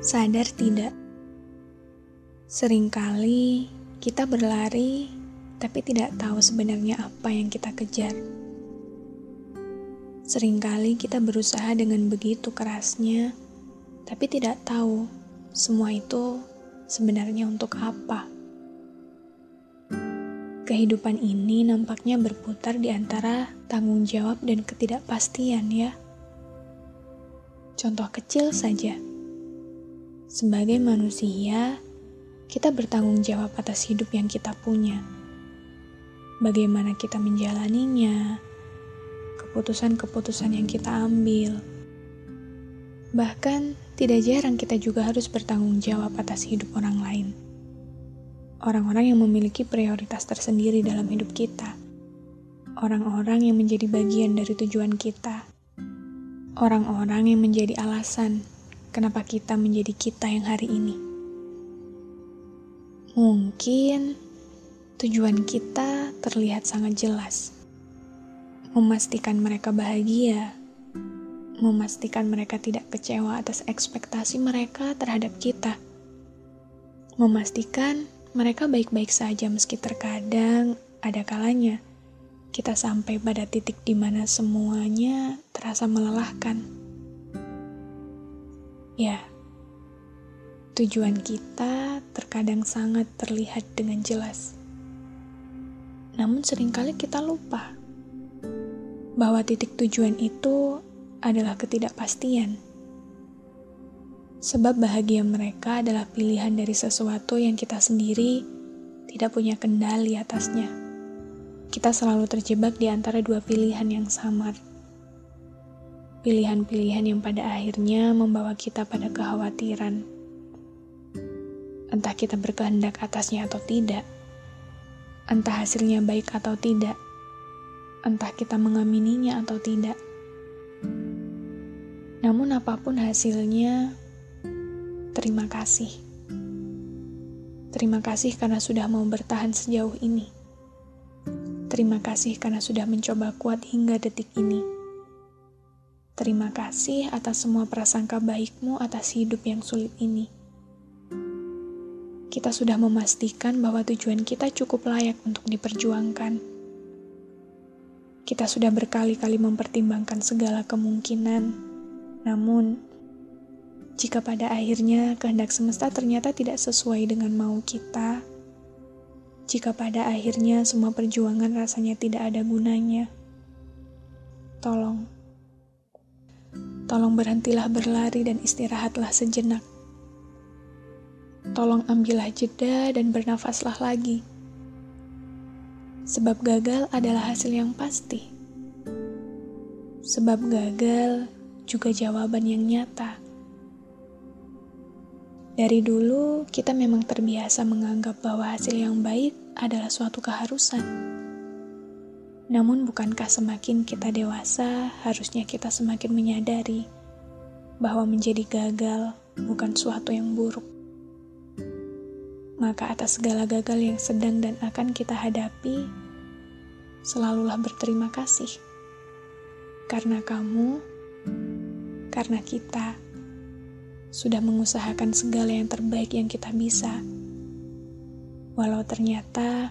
Sadar tidak? Seringkali kita berlari, tapi tidak tahu sebenarnya apa yang kita kejar. Seringkali kita berusaha dengan begitu kerasnya, tapi tidak tahu semua itu sebenarnya untuk apa. Kehidupan ini nampaknya berputar di antara tanggung jawab dan ketidakpastian, ya. Contoh kecil saja sebagai manusia, kita bertanggung jawab atas hidup yang kita punya. Bagaimana kita menjalaninya, keputusan-keputusan yang kita ambil. Bahkan, tidak jarang kita juga harus bertanggung jawab atas hidup orang lain. Orang-orang yang memiliki prioritas tersendiri dalam hidup kita. Orang-orang yang menjadi bagian dari tujuan kita. Orang-orang yang menjadi alasan kenapa kita menjadi kita yang hari ini. Mungkin tujuan kita terlihat sangat jelas. Memastikan mereka bahagia, memastikan mereka tidak kecewa atas ekspektasi mereka terhadap kita. Memastikan mereka baik-baik saja meski terkadang ada kalanya kita sampai pada titik di mana semuanya terasa melelahkan. Ya, tujuan kita terkadang sangat terlihat dengan jelas. Namun sering kali kita lupa bahwa titik tujuan itu adalah ketidakpastian. Sebab bahagia mereka adalah pilihan dari sesuatu yang kita sendiri tidak punya kendali atasnya. Kita selalu terjebak di antara dua pilihan yang samar pilihan-pilihan yang pada akhirnya membawa kita pada kekhawatiran. Entah kita berkehendak atasnya atau tidak, entah hasilnya baik atau tidak, entah kita mengamininya atau tidak. Namun, apa pun hasilnya, terima kasih. Terima kasih karena sudah mau bertahan sejauh ini. Terima kasih karena sudah mencoba kuat hingga detik ini. Terima kasih atas semua prasangka baikmu atas hidup yang sulit ini. Kita sudah memastikan bahwa tujuan kita cukup layak untuk diperjuangkan. Kita sudah berkali-kali mempertimbangkan segala kemungkinan, namun jika pada akhirnya kehendak semesta ternyata tidak sesuai dengan mau kita, jika pada akhirnya semua perjuangan rasanya tidak ada gunanya, tolong Tolong berhentilah berlari dan istirahatlah sejenak. Tolong ambillah jeda dan bernafaslah lagi. Sebab gagal adalah hasil yang pasti. Sebab gagal juga jawaban yang nyata. Dari dulu, kita memang terbiasa menganggap bahwa hasil yang baik adalah suatu keharusan. Namun, bukankah semakin kita dewasa, harusnya kita semakin menyadari bahwa menjadi gagal bukan suatu yang buruk? Maka, atas segala gagal yang sedang dan akan kita hadapi, selalulah berterima kasih karena kamu, karena kita sudah mengusahakan segala yang terbaik yang kita bisa, walau ternyata